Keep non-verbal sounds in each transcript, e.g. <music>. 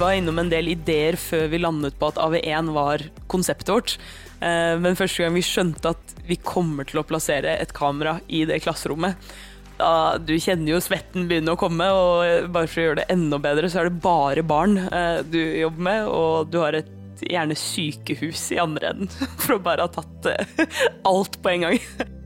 var innom en del ideer før vi landet på at AV1 var konseptet vårt. Eh, men første gang vi skjønte at vi kommer til å plassere et kamera i det klasserommet, da, du kjenner jo svetten begynne å komme, og bare for å gjøre det enda bedre, så er det bare barn eh, du jobber med, og du har et gjerne sykehus i andre enden, <laughs> for å bare ha tatt eh, <laughs> alt på en gang.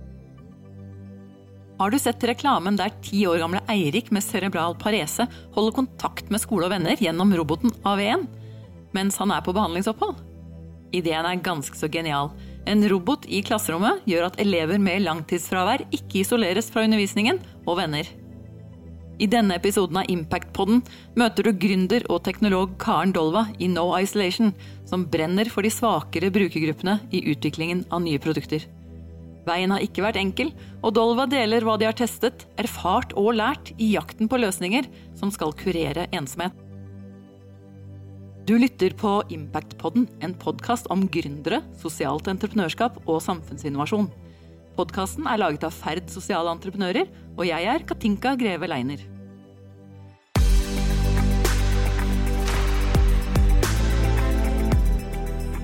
Har du sett reklamen der ti år gamle Eirik med cerebral parese holder kontakt med skole og venner gjennom roboten AV1 mens han er på behandlingsopphold? Ideen er ganske så genial. En robot i klasserommet gjør at elever med langtidsfravær ikke isoleres fra undervisningen og venner. I denne episoden av Impact-podden møter du gründer og teknolog Karen Dolva i No Isolation, som brenner for de svakere brukergruppene i utviklingen av nye produkter. Veien har ikke vært enkel, og Dolva deler hva de har testet, erfart og lært i jakten på løsninger som skal kurere ensomhet. Du lytter på Impactpodden, en podkast om gründere, sosialt entreprenørskap og samfunnsinnovasjon. Podkasten er laget av Ferd sosiale entreprenører, og jeg er Katinka Greve Leiner.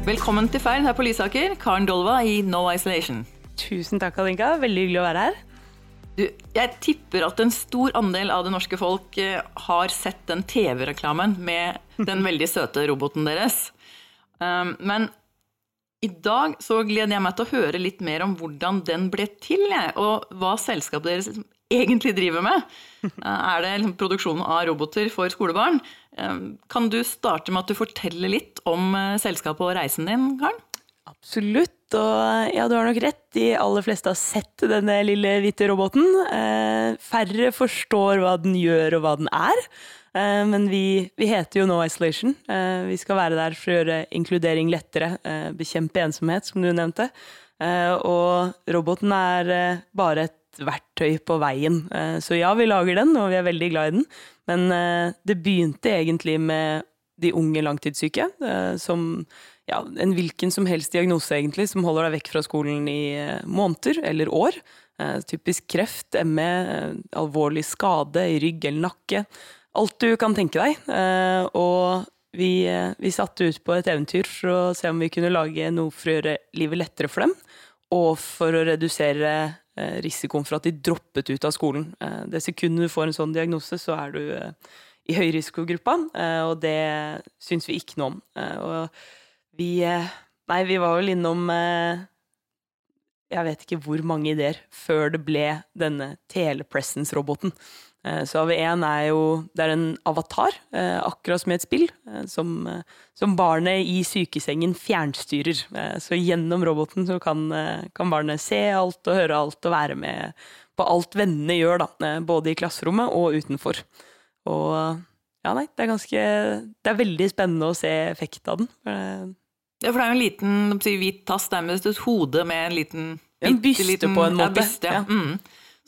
Velkommen til Ferd her på Lysaker, Karen Dolva i No Isolation. Tusen takk, Alinka. Veldig hyggelig å være her. Du, jeg tipper at en stor andel av det norske folk eh, har sett den TV-reklamen med den veldig søte roboten deres. Um, men i dag så gleder jeg meg til å høre litt mer om hvordan den ble til, og hva selskapet deres egentlig driver med. Er det liksom produksjon av roboter for skolebarn? Um, kan du starte med at du forteller litt om eh, selskapet og reisen din, Karen? Absolutt. Og ja, du har nok rett. De aller fleste har sett denne lille hvite roboten. Eh, færre forstår hva den gjør og hva den er. Eh, men vi, vi, heter jo No Isolation. Eh, vi skal være der for å gjøre inkludering lettere. Eh, bekjempe ensomhet, som du nevnte. Eh, og roboten er eh, bare et verktøy på veien. så ja, vi lager den, og vi er veldig glad i den. Men det begynte egentlig med de unge langtidssyke, som ja, en hvilken som helst diagnose, egentlig, som holder deg vekk fra skolen i eh, måneder eller år. Eh, typisk kreft, ME, eh, alvorlig skade i rygg eller nakke. Alt du kan tenke deg. Og vi, vi satte ut på et eventyr for å se om vi kunne lage noe for å gjøre livet lettere for dem. Og for å redusere risikoen for at de droppet ut av skolen. Det sekundet du får en sånn diagnose, så er du i høyrisikogruppa, og det syns vi ikke noe om. Og vi eh, Nei, vi var vel innom eh, Jeg vet ikke hvor mange ideer før det ble denne telepresence-roboten. Eh, så AV1 er jo Det er en avatar, akkurat som i et spill, som, som, barnet i sykesengen fjernstyrer. Så gjennom roboten så kan, kan, barnet se alt og høre alt og være med på alt vennene gjør, da. Både i klasserommet og utenfor. Og ja, nei, det er ganske Det er veldig spennende å se effekten av den. Ja, for det er jo en liten si, hvit tass, med et hode med en liten En byste liten, på en måte. Ja, byste, ja. Mm.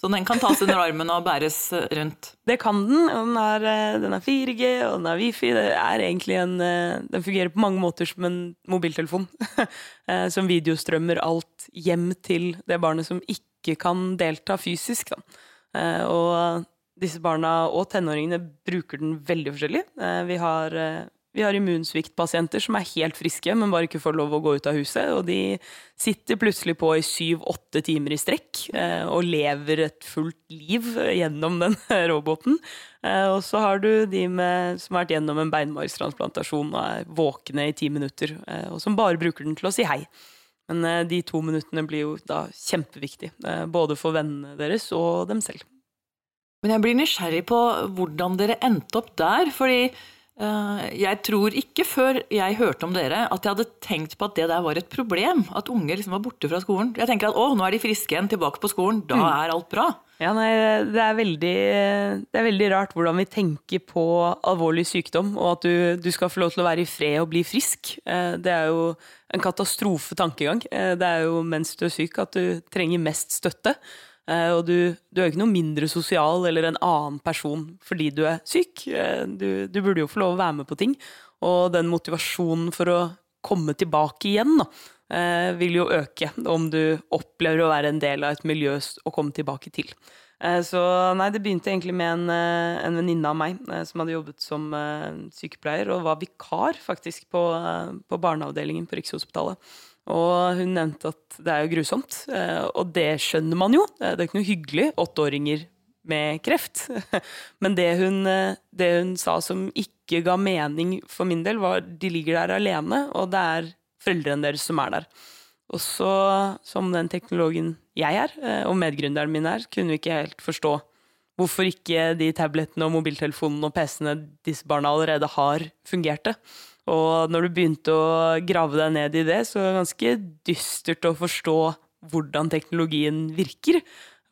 Så den kan tas under armen og bæres eh, rundt? Det kan den. og Den er, eh, den er 4G, og den er Wifi. Det er egentlig en, eh, den fungerer på mange måter som en mobiltelefon. <laughs> som videostrømmer alt hjem til det barnet som ikke kan delta fysisk. Da. Og disse barna og tenåringene bruker den veldig forskjellig. Vi har vi har immunsviktpasienter som er helt friske, men bare ikke får lov å gå ut av huset. Og de sitter plutselig på i syv-åtte timer i strekk eh, og lever et fullt liv gjennom den <laughs> roboten. Eh, og så har du de med, som har vært gjennom en beinmargstransplantasjon og er våkne i ti minutter, eh, og som bare bruker den til å si hei. Men de to minuttene blir jo da kjempeviktig, eh, både for vennene deres og dem selv. Men jeg blir nysgjerrig på hvordan dere endte opp der. fordi jeg tror ikke før jeg hørte om dere at jeg hadde tenkt på at det der var et problem. At unge liksom var borte fra skolen. Jeg tenker at å, nå er de friske igjen, tilbake på skolen. Da mm. er alt bra. Ja, nei, det er, veldig, det er veldig rart hvordan vi tenker på alvorlig sykdom, og at du, du, skal få lov til å være i fred og bli frisk. Eh, det er jo en katastrofetankegang. Eh, det er jo mens du er syk at du trenger mest støtte. Eh, og du, du, er jo ikke noe mindre sosial eller en annen person fordi du er syk. Eh, du, du, burde jo få lov å være med på ting. Og den motivasjonen for å komme tilbake igjen da, eh, vil jo øke om du opplever å være en del av et miljø å komme tilbake til. Så nei, det begynte egentlig med en, en venninne av meg som hadde jobbet som sykepleier og var vikar faktisk på, på barneavdelingen på Rikshospitalet. Og hun nevnte at det er jo grusomt, og det skjønner man jo. Det er ikke noe hyggelig. Åtteåringer med kreft. <laughs> Men det hun, det hun sa som ikke ga mening for min del, var de ligger der alene, og det er foreldrene deres som er der. Og så, som den teknologen jeg er, eh, og medgründeren min er, kunne vi ikke helt forstå hvorfor ikke de tablettene og mobiltelefonene og PC-ene disse barna allerede har, fungerte. Og når du begynte å grave deg ned i det, så er det ganske dystert å forstå hvordan teknologien virker.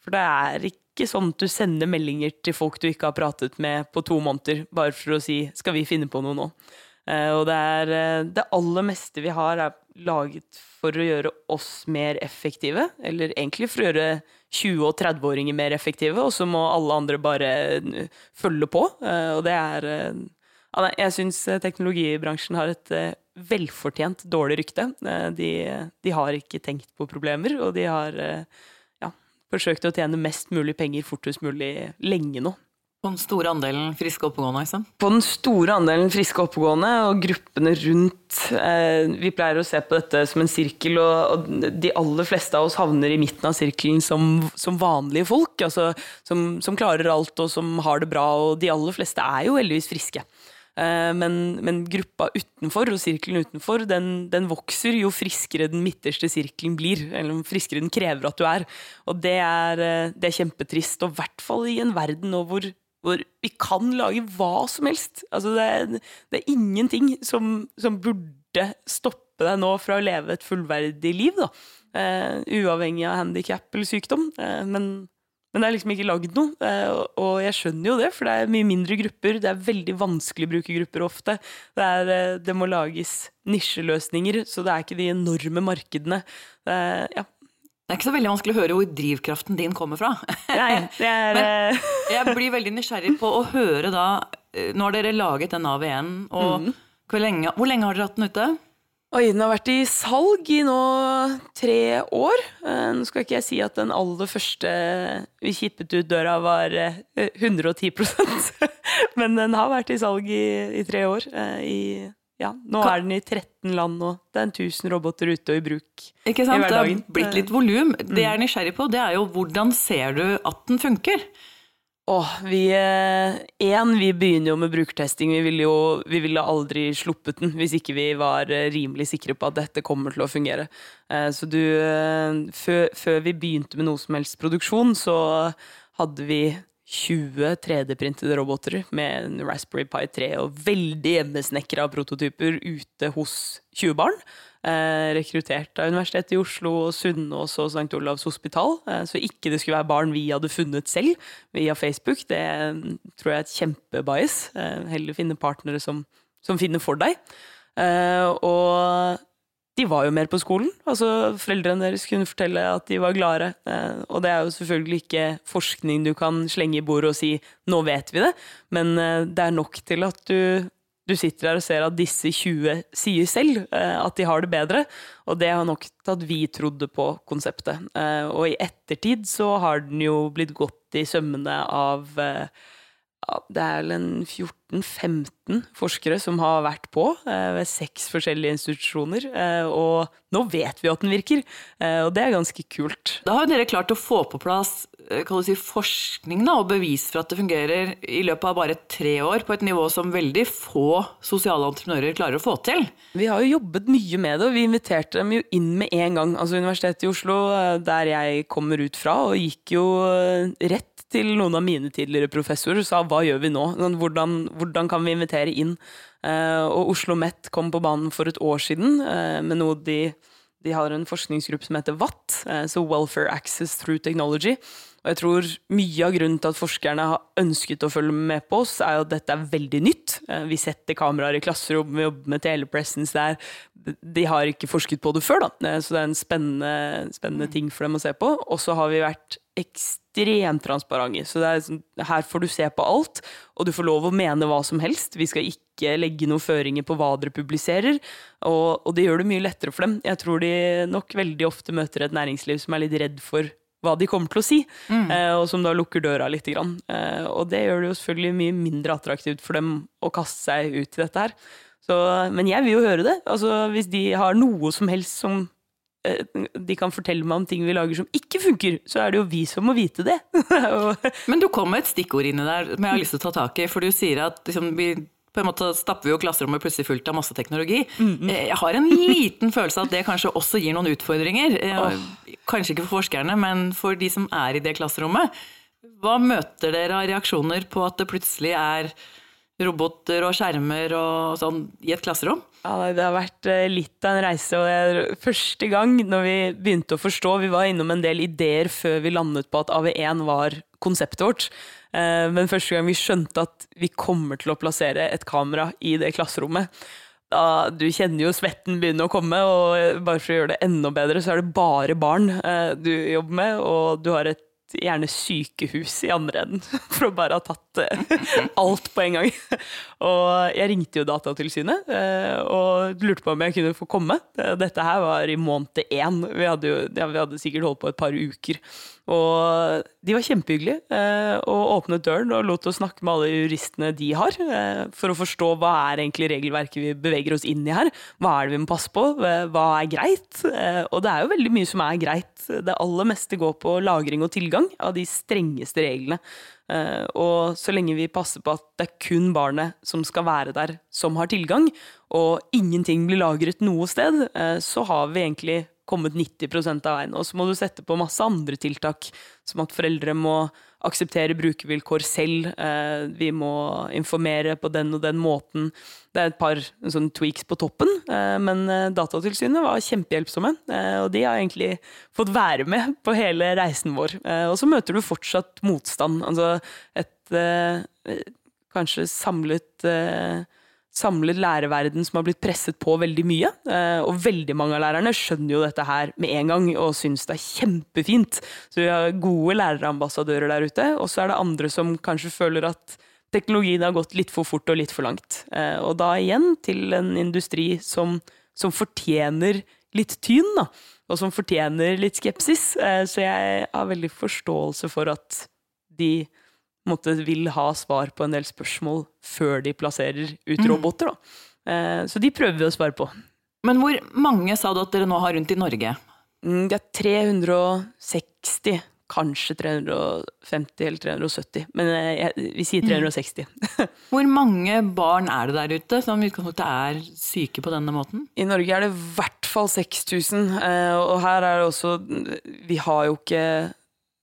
For det er ikke sånn at du sender meldinger til folk du ikke har pratet med på to måneder, bare for å si 'skal vi finne på noe nå'? Eh, og det er eh, det aller meste vi har, er laget for å gjøre oss mer effektive. Eller egentlig for å gjøre 20- og 30-åringer mer effektive, og så må alle andre bare eh, følge på. Og det er Jeg syns teknologibransjen har et velfortjent dårlig rykte. De, de, har ikke tenkt på problemer, og de har ja, forsøkt å tjene mest mulig penger fortest mulig lenge nå. På den store andelen friske oppegående? Liksom. På den store andelen friske oppegående og gruppene rundt. Eh, vi pleier å se på dette som en sirkel, og, og, de aller fleste av oss havner i midten av sirkelen som, som vanlige folk. Altså, som, som, klarer alt og som har det bra, og de aller fleste er jo heldigvis friske. Eh, men, men, gruppa utenfor og sirkelen utenfor den, den, vokser jo friskere den midterste sirkelen blir. Eller friskere den krever at du er. Og det er, eh, det er kjempetrist. Og i hvert fall i en verden hvor hvor vi kan lage hva som helst. Altså det, er, det er ingenting som, som, burde stoppe deg nå fra å leve et fullverdig liv, da. Uh, uavhengig av handikap eller sykdom. Uh, men, men, det er liksom ikke lagd noe. Uh, og jeg skjønner jo det, for det er mye mindre grupper. Det er veldig vanskelig å bruke grupper ofte. Det, er, det må lages nisjeløsninger, så det er ikke de enorme markedene. ja, det er ikke så veldig vanskelig å høre hvor drivkraften din kommer fra. <laughs> Nei, det er... Men eh, <laughs> jeg blir veldig nysgjerrig på å høre da eh, Nå har dere laget den AV1, og mm. hvor, lenge, hvor, lenge, har dere hatt den ute? Oi, Den har vært i salg i nå tre år. Eh, nå skal ikke jeg si at den aller første vi kippet ut døra, var 110% <laughs> Men den har vært i salg i, i tre år. I ja, nå er den i 13 land, og det er en 1000 roboter ute og i bruk Ikke sant? i hverdagen. Det har blitt litt volum. Det jeg er nysgjerrig på, det er jo hvordan ser du at den funker? Åh, vi Én, eh, vi begynner jo med brukertesting. Vi ville jo vi ville aldri sluppet den hvis ikke vi var eh, rimelig sikre på at dette kommer til å fungere. Eh, så du Før, før vi begynte med noe som helst produksjon, så hadde vi 20 3D-printede roboter med en Raspberry Pi 3 og veldig hjemmesnekra prototyper ute hos 20 barn. Eh, rekruttert av Universitetet i Oslo, Sunnaas og St. Olavs hospital. Eh, så ikke det skulle være barn vi hadde funnet selv via Facebook. Det tror jeg er et kjempebias. Eh, heller finne partnere som, som finner for deg. Og de var jo mer på skolen. Altså, Foreldrene deres kunne fortelle at de var gladere. Eh, og det er jo selvfølgelig ikke forskning du kan slenge i bordet og si 'nå vet vi det', men eh, det er nok til at du, du sitter her og ser at disse 20 sier selv eh, at de har det bedre. Og det har nok til at vi trodde på konseptet. Og i ettertid så har den jo blitt gått i sømmene av ja, det er vel en 14-15 forskere som har vært på eh, ved seks forskjellige institusjoner. Eh, og nå vet vi at den virker, eh, og det er ganske kult. Da har dere klart å få på plass si, forskning da, og bevis for at det fungerer i løpet av bare tre år, på et nivå som veldig få sosiale entreprenører klarer å få til. Vi har jo jobbet mye med det, og vi inviterte dem jo inn med en gang. Altså Universitetet i Oslo, der jeg kommer ut fra, og gikk jo rett til noen av mine tidligere professorer og sa hva gjør vi nå? Sånn, hvordan, hvordan kan vi invitere inn? Uh, og Oslo Met kom på banen for et år siden uh, med noe de, de har en forskningsgruppe som heter WAT, uh, så Welfare Access Through Technology. Og jeg tror mye av grunnen til at forskerne har ønsket å følge med på oss, er at dette er veldig nytt. Vi setter kameraer i klasserom, vi jobber med telepresence der. De har ikke forsket på det før, da. så det er en spennende, spennende ting for dem å se på. Og så har vi vært ekstremt transparente. Så sånn, her får du se på alt, og du får lov å mene hva som helst. Vi skal ikke legge noen føringer på hva dere publiserer, og, og, det gjør det mye lettere for dem. Jeg tror de nok veldig ofte møter et næringsliv som er litt redd for hva de kommer til å si, mm. og som da lukker døra litt. Eh, og det gjør det jo selvfølgelig mye mindre attraktivt for dem å kaste seg ut i dette her. Så, men jeg vil jo høre det. Altså, hvis de har noe som helst som eh, de kan fortelle meg om ting vi lager som ikke funker, så er det jo vi som må vite det. <laughs> Men du kom med et stikkord inni der som jeg har lyst til å ta tak i. For du sier at liksom, vi på en måte stapper vi jo klasserommet plutselig fullt av masse teknologi. Eh, Jeg har en liten følelse av at det kanskje også gir noen utfordringer. Oh. Kanskje ikke for forskerne, men for de som er i det klasserommet. Hva møter dere av reaksjoner på at det plutselig er roboter og skjermer og sånn i et klasserom? Ja, Det har vært eh, litt av en reise. og Første gang når vi begynte å forstå Vi var innom en del ideer før vi landet på at AV1 var konseptet vårt. Eh, Men første gang vi skjønte at vi kommer til å plassere et kamera i det klasserommet da, Du kjenner jo svetten begynne å komme, og bare for å gjøre det enda bedre, så er det bare barn eh, du jobber med, og du har et gjerne sykehus i andre enden, <laughs> for å bare ha tatt eh, <laughs> alt på en gang. Og jeg ringte jo Datatilsynet eh, og lurte på om jeg kunne få komme. Eh, Dette her var i måned én. Vi hadde, jo, ja, vi hadde sikkert holdt på et par uker. Og de var kjempehyggelige eh, og åpnet døren og lot oss snakke med alle juristene de har, for å forstå hva er egentlig regelverket vi beveger oss inn i her. Hva er det vi må passe på? Hva er greit? Og det er jo veldig mye som er greit. Det aller meste går på lagring og tilgang av de strengeste reglene. Eh, Og så lenge vi passer på at det er kun barnet som skal være der, som har tilgang, og ingenting blir lagret noe sted, eh, så har vi egentlig kommet 90% av veien. Og så må du sette på masse andre tiltak, som at foreldre må akseptere brukervilkår selv. eh, Vi må informere på den og den måten. Det er et par sånn tweaks på toppen, eh, men eh, Datatilsynet var kjempehjelpsomme. eh, Og de har egentlig fått være med på hele reisen vår. Og så møter du fortsatt motstand. Altså et kanskje samlet samlet lærerverden som har blitt presset på veldig mye. eh, Og veldig mange av lærerne skjønner jo dette her med en gang og syns det er kjempefint. Så vi har gode lærerambassadører der ute. Og så er det andre som kanskje føler at teknologien har gått litt for fort og litt for langt. Eh, Og da igjen til en industri som, som fortjener litt tyn, da. Og som fortjener litt skepsis. Eh, Så jeg har veldig forståelse for at de måtte, vil ha svar på en del spørsmål før de plasserer ut roboter. Da. Eh, Så de prøver vi å svare på. Men hvor mange sa du at dere nå har rundt i Norge? Mm, Det er 360, kanskje 350 eller 370. Men eh, jeg, vi sier 360. <laughs> Hvor mange barn er det der ute som i utgangspunktet er syke på denne måten? I Norge er det i hvert fall 6000, eh, og her er det også Vi har jo ikke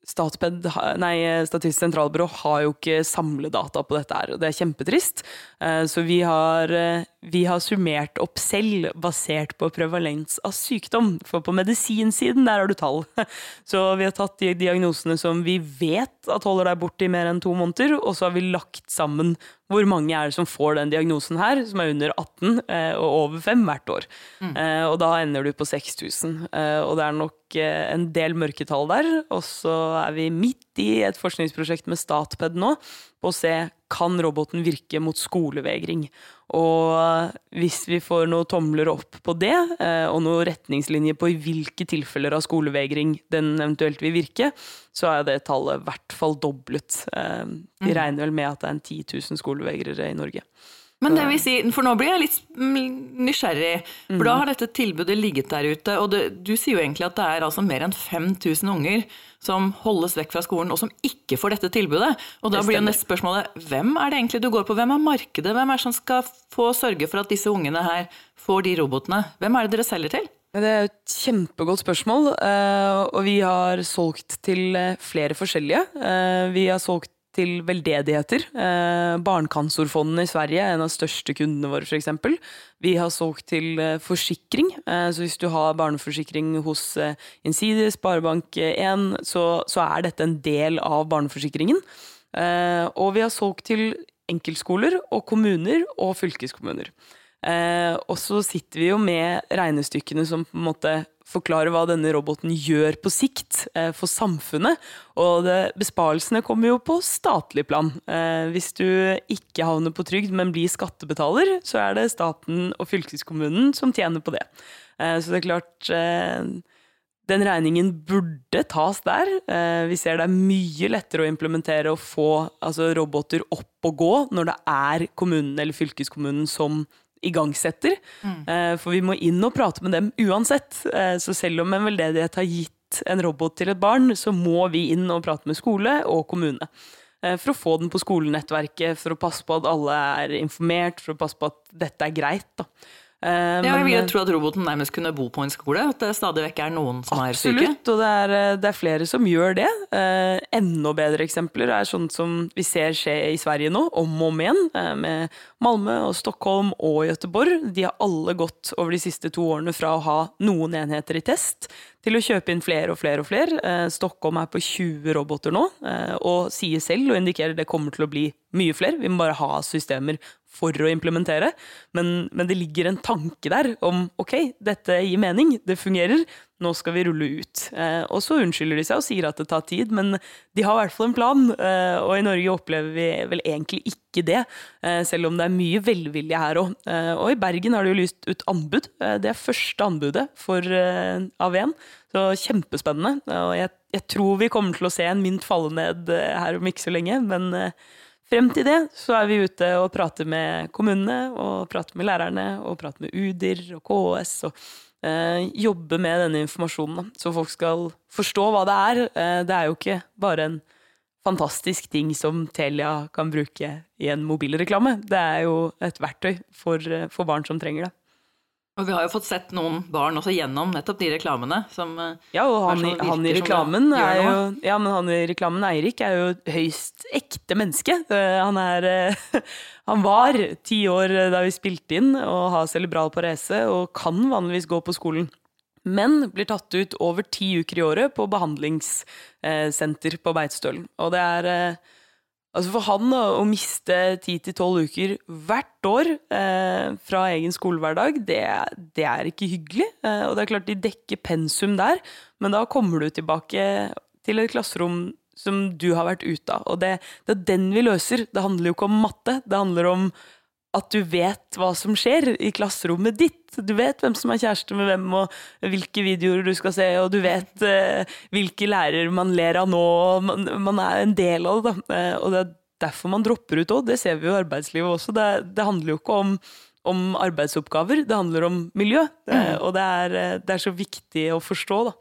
Statped, nei, Statistisk sentralbyrå har jo ikke samledata på dette her, og det er kjempetrist. Eh, Så vi har, eh, vi har summert opp selv, basert på prevalens av sykdom. For på medisinsiden, der har du tall. <laughs> Så vi har tatt de diagnosene som vi vet at holder deg borte i mer enn to måneder, og så har vi lagt sammen hvor mange er det som får den diagnosen her, som er under 18 eh, og over 5 hvert år. Mm. og da ender du på 6000. Eh, og det er nok eh, en del mørketall der. Og så er vi midt i et forskningsprosjekt med Statped nå, på å se kan roboten virke mot skolevegring. Og eh, hvis vi får noen tomler opp på det, eh, og noen retningslinjer på i hvilke tilfeller av skolevegring den eventuelt vil virke, så er det tallet i hvert fall doblet. Vi regner vel med at det er en 10 000 skolevegrere i Norge. Men det vil si, for nå blir jeg litt nysgjerrig, for da har dette tilbudet ligget der ute, og det, du sier jo egentlig at det er altså mer enn 5000 unger som holdes vekk fra skolen, og som ikke får dette tilbudet. Og da blir jo neste spørsmålet, hvem er det egentlig du går på? Hvem er markedet? Hvem er det som skal få sørge for at disse ungene her får de robotene? Hvem er det dere selger til? Det er et kjempegodt spørsmål, eh, og vi har solgt til eh, flere forskjellige. Eh, Vi har solgt til veldedigheter. Eh, Barncancerfondet i Sverige er en av største kundene våre, f.eks. Vi har solgt til eh, forsikring. Eh, Så hvis du har barneforsikring hos eh, Insidia, Sparebank1, så, så er dette en del av barneforsikringen. Eh, Og vi har solgt til enkeltskoler og kommuner og fylkeskommuner. Eh, og så sitter vi jo med regnestykkene som på en måte forklarer hva denne roboten gjør på sikt eh, for samfunnet. Og det, besparelsene kommer jo på statlig plan. Eh, hvis du ikke havner på trygd, men blir skattebetaler, så er det staten og fylkeskommunen som tjener på det. Eh, så det er klart den regningen burde tas der. Vi ser det er mye lettere å implementere og få altså, roboter opp og gå når det er kommunen eller fylkeskommunen som igangsetter. Mm. Eh, for vi må inn og prate med dem uansett. Eh, så selv om en veldedighet har gitt en robot til et barn, så må vi inn og prate med skole og kommune. For å få den på skolenettverket, for å passe på at alle er informert, for å passe på at dette er greit. da. Uh, ja, jeg vil tro at roboten nærmest kunne bo på en skole. At det stadig vekk er noen som absolutt, er syke. Absolutt, og det er, eh, det er, flere som gjør det. Uh, enda bedre eksempler er sånt som vi ser skje i Sverige nå, om og om igjen. Uh, med Malmö og Stockholm og Göteborg. De har alle gått over de siste to årene fra å ha noen enheter i test til å kjøpe inn flere og flere og flere. Stockholm er på 20 roboter nå, og sier selv og indikerer det kommer til å bli mye flere. Vi må bare ha systemer for å implementere, men, men, det ligger en tanke der om ok, dette gir mening, det fungerer, nå skal vi rulle ut. Eh, og så unnskylder de seg og sier at det tar tid, men de har i hvert fall en plan. Eh, og i Norge opplever vi vel egentlig ikke det, eh, selv om det er mye velvilje her òg. Eh, og i Bergen har de jo lyst ut anbud. Eh, det er første anbudet for eh, AV1, så kjempespennende. Og jeg, jeg, tror vi kommer til å se en mynt falle ned her om ikke så lenge, men Frem til det så er vi ute og prater med kommunene, og prater med lærerne, og prater med UDIR og KS. og eh, Jobber med denne informasjonen, så folk skal forstå hva det er. Eh, det er jo ikke bare en fantastisk ting som Telia kan bruke i en mobilreklame. Det er jo et verktøy for, eh, for barn som trenger det. Og vi har jo fått sett noen barn også gjennom nettopp de reklamene. Som, eh, ja, og han, sånn han i reklamen er jo Ja, men han i reklamen, Eirik, er jo et høyst ekte menneske. Eh, han er eh, <laughs> Han var ti år da vi spilte inn og har cerebral parese og kan vanligvis gå på skolen. Men blir tatt ut over ti uker i året på behandlingssenter på Beitostølen. Og det er Altså For han å miste 10-12 uker hvert år eh, fra egen skolehverdag, det, det, er ikke hyggelig. Eh, og det er klart de dekker pensum der, men da kommer du tilbake til et klasserom som du har vært ute av. Og det, det er den vi løser. Det handler jo ikke om matte. Det handler om at du vet hva som skjer i klasserommet ditt. Du vet hvem som er kjæreste med hvem, og hvilke videoer du skal se, og du vet eh, hvilke lærere man ler av nå. Man, man, er en del av det. Eh, og det er derfor man dropper ut òg. Det ser vi jo i arbeidslivet også. Det, det handler jo ikke om, om, arbeidsoppgaver, det handler om miljø. Eh, mm. Og det er, eh, det er, så viktig å forstå, da.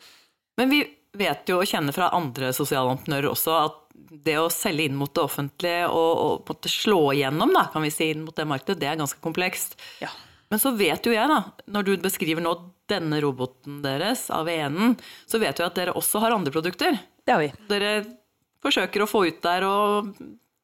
Men vi vet jo og kjenner fra andre sosialentreprenører også at det å selge inn mot det offentlige og, og slå igjennom da, kan vi si, inn mot det markedet, det er ganske komplekst. Ja. Men så vet jo jeg, da, når du beskriver nå denne roboten deres, AV1-en, så vet du at dere også har andre produkter. Det har vi. Dere forsøker å få ut der og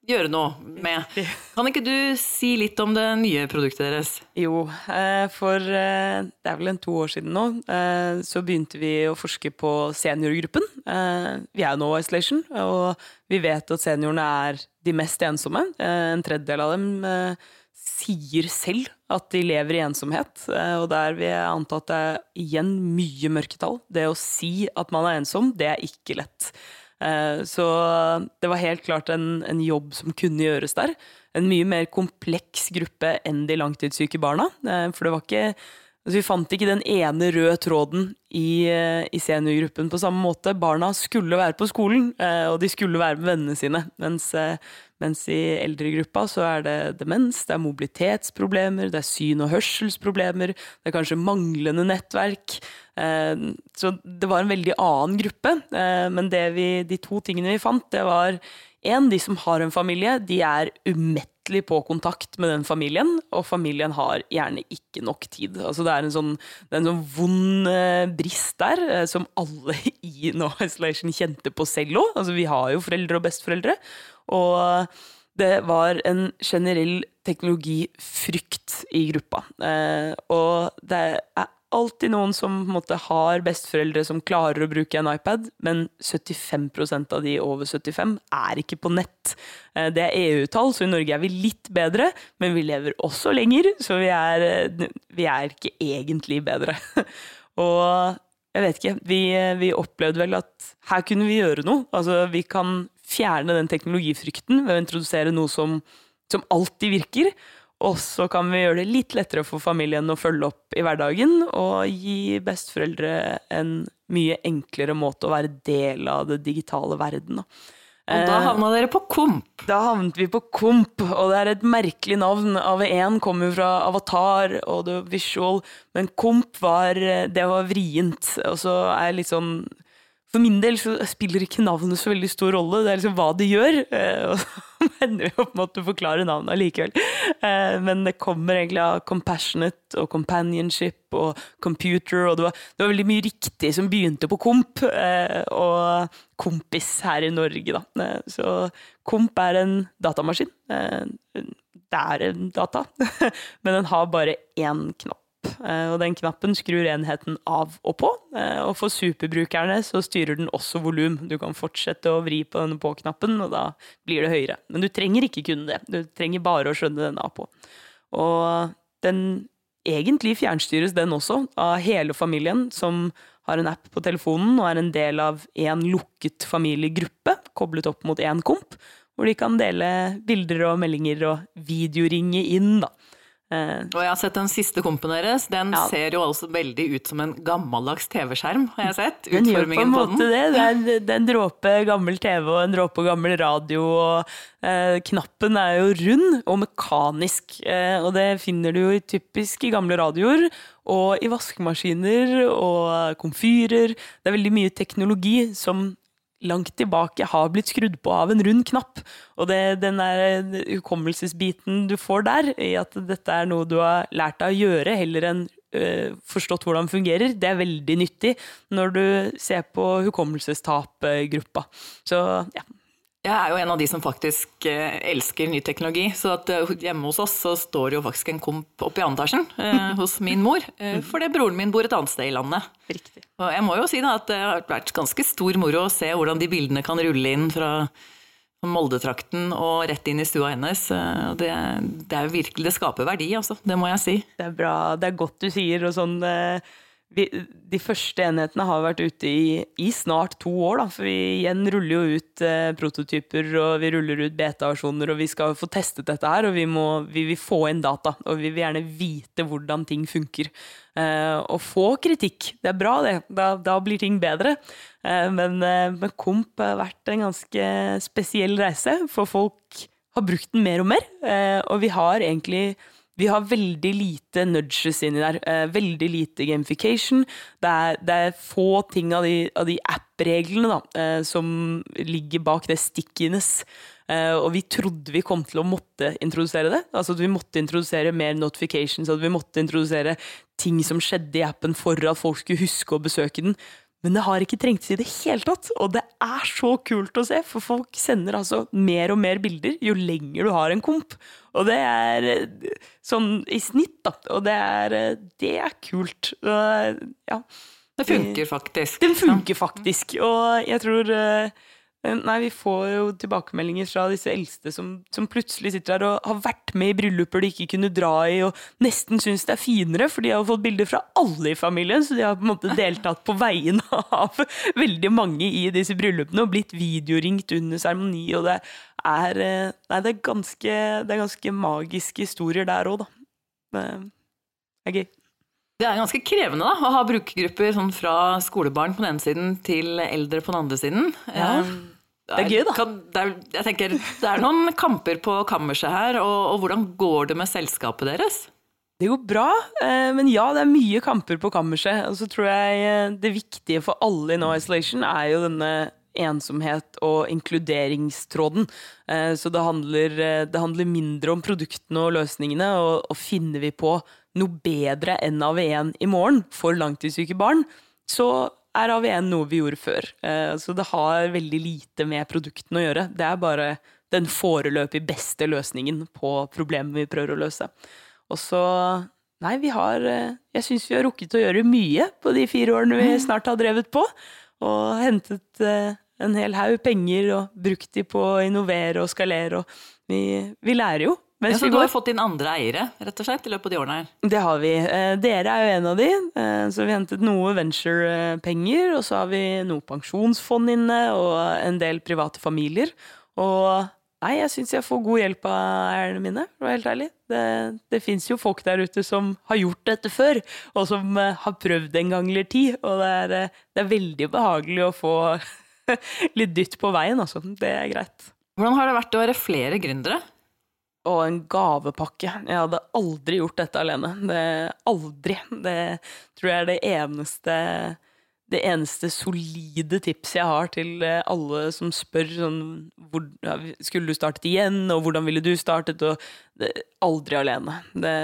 gjøre noe med. Kan ikke du si litt om det nye produktet deres? Jo, eh, for eh, det er vel en to år siden nå, eh, så begynte vi å forske på seniorgruppen. Vi er jo nå Isolation, og vi vet at seniorene er de mest ensomme. En tredjedel av dem sier selv at de lever i ensomhet, og der vil jeg anta at det er igjen mye mørketall. Det å si at man er ensom, det er ikke lett. Eh, så det var helt klart en, en, jobb som kunne gjøres der. En mye mer kompleks gruppe enn de langtidssyke barna. Eh, for det var ikke altså Vi fant ikke den ene røde tråden i, eh, i seniorgruppen på samme måte. Barna skulle være på skolen, og de skulle være med vennene sine. Mens, mens i eldregruppa så er det demens, det er mobilitetsproblemer, det er syn- og hørselsproblemer, det er kanskje manglende nettverk. Eh, så det var en veldig annen gruppe. Eh, men vi, de to tingene vi fant, det var en, de som har en familie, de er umettelig på kontakt med den familien, og familien har gjerne ikke nok tid. Altså det er sånn, er en sånn vond eh, brist der, som alle <laughs> i No Isolation kjente på selv òg. Altså vi har jo foreldre og besteforeldre. Og det var en generell teknologifrykt i gruppa. Og det er alltid noen som måte, har besteforeldre som klarer å bruke en iPad, men 75% av de over 75 er ikke på nett. Eh, det er EU-tall, så i Norge er vi litt bedre, men vi lever også lenger, så vi er, eh, vi er ikke egentlig bedre. <laughs> Og jeg vet ikke, vi, vi, opplevde vel at her kunne vi gjøre noe. Altså, vi kan fjerne den teknologifrykten ved å introdusere noe som, som alltid virker. Og så kan vi gjøre det litt lettere for familien å følge opp i hverdagen, og gi besteforeldre en mye enklere måte å være del av det digitale verden. Og da havna dere på Komp. Da havnet vi på Komp, og det er et merkelig navn. AV1 kommer fra Avatar og The Visual, men Komp var, det var vrient. Og så er litt sånn for min del så spiller ikke navnet så veldig stor rolle, det er liksom hva de gjør. <laughs> <laughs> Eh, ender vi opp med å forklare navnet allikevel. Eh, men det kommer egentlig av compassionate og companionship og computer, og det var, det var veldig mye riktig som begynte på komp, eh, og kompis her i Norge, da. Så komp er en datamaskin. Det er en data, <laughs> men den har bare én knapp. Eh, og den knappen skrur enheten av og på. Eh, og for superbrukerne så styrer den også volum. Du kan fortsette å vri på denne på-knappen, og da blir det høyere. Men du trenger ikke kun det. Du trenger bare å skjønne den av på. Og den egentlig fjernstyres den også av hele familien, som har en app på telefonen og er en del av en lukket familiegruppe koblet opp mot én komp, hvor de kan dele bilder og meldinger og videoringe inn. da. Uh, og jeg har sett den siste kompen deres. Den ja. ser jo altså veldig ut som en gammeldags TV-skjerm, har jeg sett. Den gjør på en måte det. Det er, det er en dråpe gammel TV og en dråpe gammel radio, og uh, knappen er jo rund og mekanisk. Uh, og det finner du jo typisk i gamle radioer, og i vaskemaskiner og komfyrer. Det er veldig mye teknologi som langt tilbake har blitt skrudd på av en rund knapp. Og det, den der hukommelsesbiten du får der, i at dette er noe du har lært deg å gjøre, heller enn øh, forstått hvordan det fungerer, det er veldig nyttig når du ser på hukommelsestap-gruppa. Så ja, jeg er jo en av de som faktisk eh, elsker ny teknologi. Så at eh, hjemme hos oss så står jo faktisk en komp oppe i andre etasjen eh, hos min mor. <laughs> Eh, fordi broren min bor et annet sted i landet. Riktig. Og jeg må jo si da at det har vært ganske stor moro å se hvordan de bildene kan rulle inn fra Molde-trakten og rett inn i stua hennes. Eh, det, det, er virkelig, det skaper verdi, altså. Det må jeg si. Det er bra. Det er godt du sier. og sånn... Eh vi, de første enhetene har vært ute i, i, snart to år. Da, for vi igjen ruller jo ut eh, prototyper og vi ruller ut beta-versjoner. Og vi skal få testet dette her, og vi, må, vi vil få inn data. Og vi vil gjerne vite hvordan ting funker. Eh, og få kritikk. Det er bra, det. Da, da blir ting bedre. Eh, men, eh, men Komp har vært en ganske spesiell reise, for folk har brukt den mer og mer. Eh, og vi har egentlig vi har veldig lite nudges inni der. Eh, veldig lite gamification. Det er, det er få ting av de, de app-reglene eh, som ligger bak det stickiness. Eh, og vi trodde vi kom til å måtte introdusere det. Altså at vi måtte introdusere mer notifications, at vi måtte introdusere ting som skjedde i appen for at folk skulle huske å besøke den. Men det har ikke trengtes i det hele tatt, og det er så kult å se, for folk sender altså mer og mer bilder jo lenger du har en komp. Og det er eh, sånn i snitt, da. Og det er, eh, det er kult. Ja. Det funker faktisk. Den funker faktisk, og jeg tror eh, Eh, nei, vi får jo tilbakemeldinger fra disse eldste som, som, plutselig sitter her og har vært med i brylluper de ikke kunne dra i, og nesten syns det er finere, for de har fått bilder fra alle i familien, så de har på en måte deltatt på vegne <laughs> av veldig mange i disse bryllupene og blitt videoringt under seremoni, og det er eh, Nei, det er ganske, det er ganske magiske historier der òg, da. Det er gøy. Det er ganske krevende da, å ha brukergrupper sånn fra skolebarn på den ene siden til eldre på den andre siden. Ja, eh, det er gøy, da. Kan, det, er, jeg tenker, det er noen kamper på kammerset her, og, og, hvordan går det med selskapet deres? Det går bra, eh, men ja, det er mye kamper på kammerset. Og så tror jeg eh, det viktige for alle i No Isolation er jo denne ensomhet og inkluderingstråden. Så det handler, det handler mindre om produktene og løsningene, og, og finner vi på noe bedre enn AV1 i morgen for langtidssyke barn, så er AV1 noe vi gjorde før. Eh, så det har veldig lite med produktene å gjøre. Det er bare den foreløpig beste løsningen på problemet vi prøver å løse. Og så Nei, vi har eh, Jeg syns vi har rukket å gjøre mye på de fire årene vi mm. snart har drevet på. Og hentet eh, en hel haug penger og brukt de på å innovere og skalere. Og vi, vi lærer jo. Ja, så du har fått inn andre eiere rett og slett, i løpet av de årene her? Det har vi. Eh, dere er jo en av de. Eh, så vi hentet noe venture-penger, og så har vi noe pensjonsfond inne, og en del private familier. Og Nei, jeg syns jeg får god hjelp av eierne mine, for å være helt ærlig. Det, det fins jo folk der ute som har gjort dette før, og som uh, har prøvd en gang eller ti. Og det er, det er veldig behagelig å få <laughs> litt dytt på veien, altså. Det er greit. Hvordan har det vært å være flere gründere? Og en gavepakke. Jeg hadde aldri gjort dette alene. Det, aldri. Det tror jeg er det eneste det eneste solide tipset jeg har til eh, alle som spør sånn hvor, ja, Skulle du startet igjen, og hvordan ville du startet? Og det, aldri alene. Det,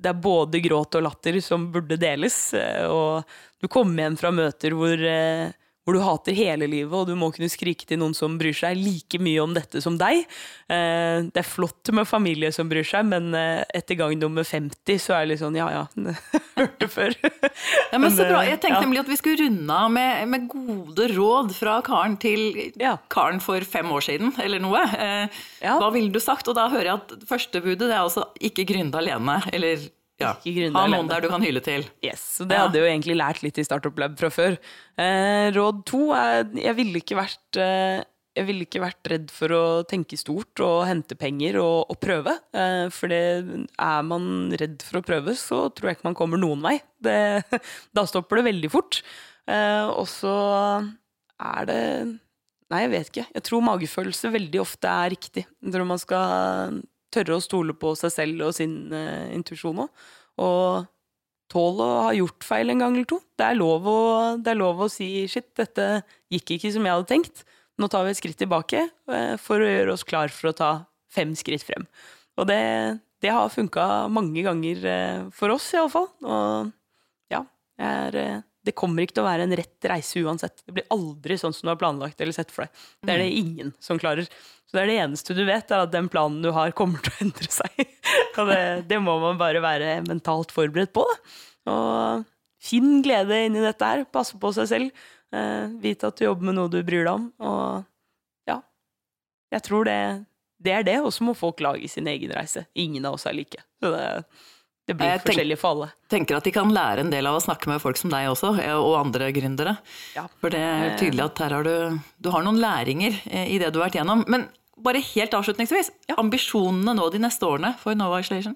det, er både gråt og latter som burde deles. Eh, og du kommer hjem fra møter hvor eh, hvor du hater hele livet, og du må kunne skrike til noen som bryr seg like mye om dette som deg. Eh, det er flott med familie som bryr seg, men eh, etter gang nummer 50 så er det litt sånn ja ja, <laughs> hørte før. ja, men så bra. Jeg tenkte ja. nemlig at vi skulle runde av med, med, gode råd fra Karen til ja. Karen for fem år siden, eller noe. Eh. Hva ville du sagt? Og da hører jeg at første budet det er altså ikke gründe alene, eller ja. Ha noen der du kan hyle til. Yes, så Det ja. hadde jeg jo egentlig lært litt i Startup Lab fra før. Eh, råd to er jeg ville ikke vært eh, jeg ville ikke vært redd for å tenke stort og hente penger og, og prøve. Eh, for det, er man redd for å prøve, så tror jeg ikke man kommer noen vei. Det, <laughs> da stopper det veldig fort. Eh, og så er det Nei, jeg vet ikke. Jeg tror magefølelse veldig ofte er riktig. Jeg tror man skal tørre å stole på seg selv og sin uh, intuisjon òg. Og tåle å ha gjort feil en gang eller to. Det er, lov å, det er lov å si 'shit, dette gikk ikke som jeg hadde tenkt'. Nå tar vi et skritt tilbake uh, for å gjøre oss klar for å ta fem skritt frem. Og det, det har funka mange ganger uh, for oss, iallfall. Og ja, jeg er, det kommer ikke til å være en rett reise uansett. Det blir aldri sånn som du har planlagt eller sett for deg. Det er det mm. ingen som klarer. Så det er det eneste du vet, er at den planen du har, kommer til å <laughs> endre seg. Og det, det må man bare være mentalt forberedt på. Da. Og finn glede inni dette her. Passe på seg selv. Eh, vite at du jobber med noe du bryr deg om. Og ja, jeg tror det, det er det. Og så må folk lage sin egen reise. Ingen av oss er like. Så det, det blir tenk, forskjellig for alle. Jeg tenker at de kan lære en del av å snakke med folk som deg også, og andre gründere. Ja. For det er tydelig at her har du, du har noen læringer eh, i det du har vært gjennom. Men bare helt avslutningsvis, ja. ambisjonene nå de neste årene for Nova Isolation?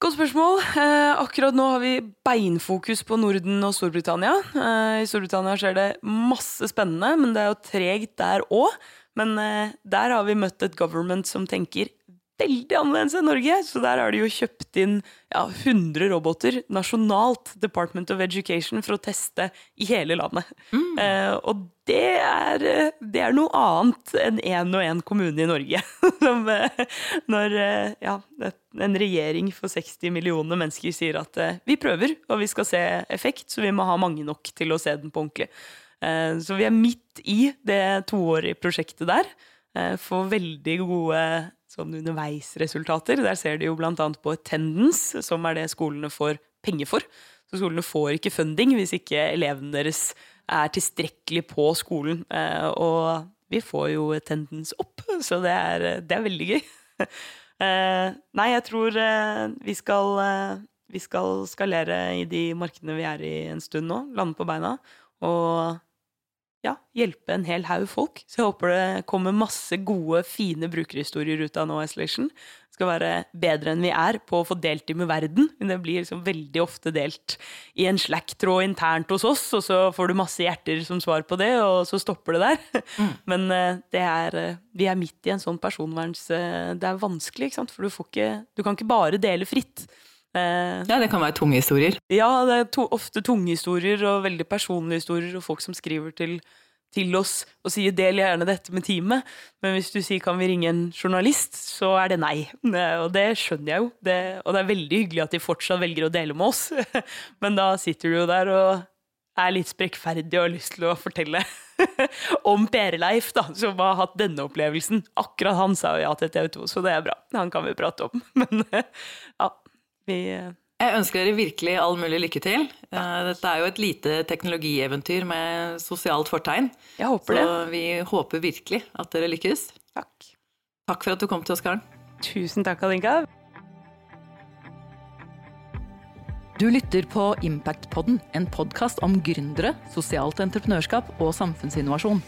Godt spørsmål. Eh, akkurat nå har vi beinfokus på Norden og Storbritannia. Eh, I Storbritannia skjer det masse spennende, men det er jo tregt der òg. Men eh, der har vi møtt et government som tenker veldig annerledes enn Norge. Så der har de jo kjøpt inn ja, 100 roboter nasjonalt, Department of Education, for å teste i hele landet. Mm. Eh, og det er, det er, noe annet enn én og én kommune i Norge. <laughs> Som, eh, når eh, ja, en regjering for 60 millioner mennesker sier at eh, vi prøver, og vi skal se effekt, så vi må ha mange nok til å se den på ordentlig. Eh, så vi er midt i det toårige prosjektet der. Eh, får veldig gode sånn underveisresultater. Der ser de jo bl.a. på attendance, som er det skolene får penger for. Så skolene får ikke funding hvis ikke elevene deres er tilstrekkelig på skolen. Eh, og vi får jo attendance opp, så det er, det er veldig gøy. <laughs> Eh, nei, jeg tror eh, vi skal, vi skal skalere i de markedene vi er i en stund nå. Lande på beina. Og ja, hjelpe en hel haug folk. Så jeg håper det kommer masse gode, fine brukerhistorier ut av No Isolation. Det skal være bedre enn vi er på å få delt dem med verden. Men det blir liksom veldig ofte delt i en Slack-tråd internt hos oss, og så får du masse hjerter som svar på det, og så stopper det der. Mm. <laughs> Men eh, det er, eh, vi er midt i en sånn personverns... Eh, det er vanskelig, ikke sant? for du, ikke, du kan ikke bare dele fritt. Eh, ja, det kan være tunge historier. Ja, det er to, ofte tunge historier og veldig personlige historier, og folk som skriver til, til oss og sier 'del gjerne dette med teamet', men hvis du sier 'kan vi ringe en journalist', så er det nei. Og det skjønner jeg jo, det, og det er veldig hyggelig at de fortsatt velger å dele med oss, <laughs> men da sitter du jo der og er litt sprekkferdig og har lyst til å fortelle <laughs> om Per-Leif, da, som har hatt denne opplevelsen. Akkurat han sa jo ja til TV 2, så det er bra. Han kan vi prate om. <laughs> Men ja, vi eh, jeg ønsker dere virkelig all mulig lykke til. Eh, dette er jo et lite teknologieventyr med sosialt fortegn. Jeg håper det. Så vi håper virkelig at dere lykkes. Takk. Takk for at du kom til oss, Karen. Tusen takk, Alinka. Du lytter på Impactpodden, en podkast om gründere, sosialt entreprenørskap og samfunnsinnovasjon.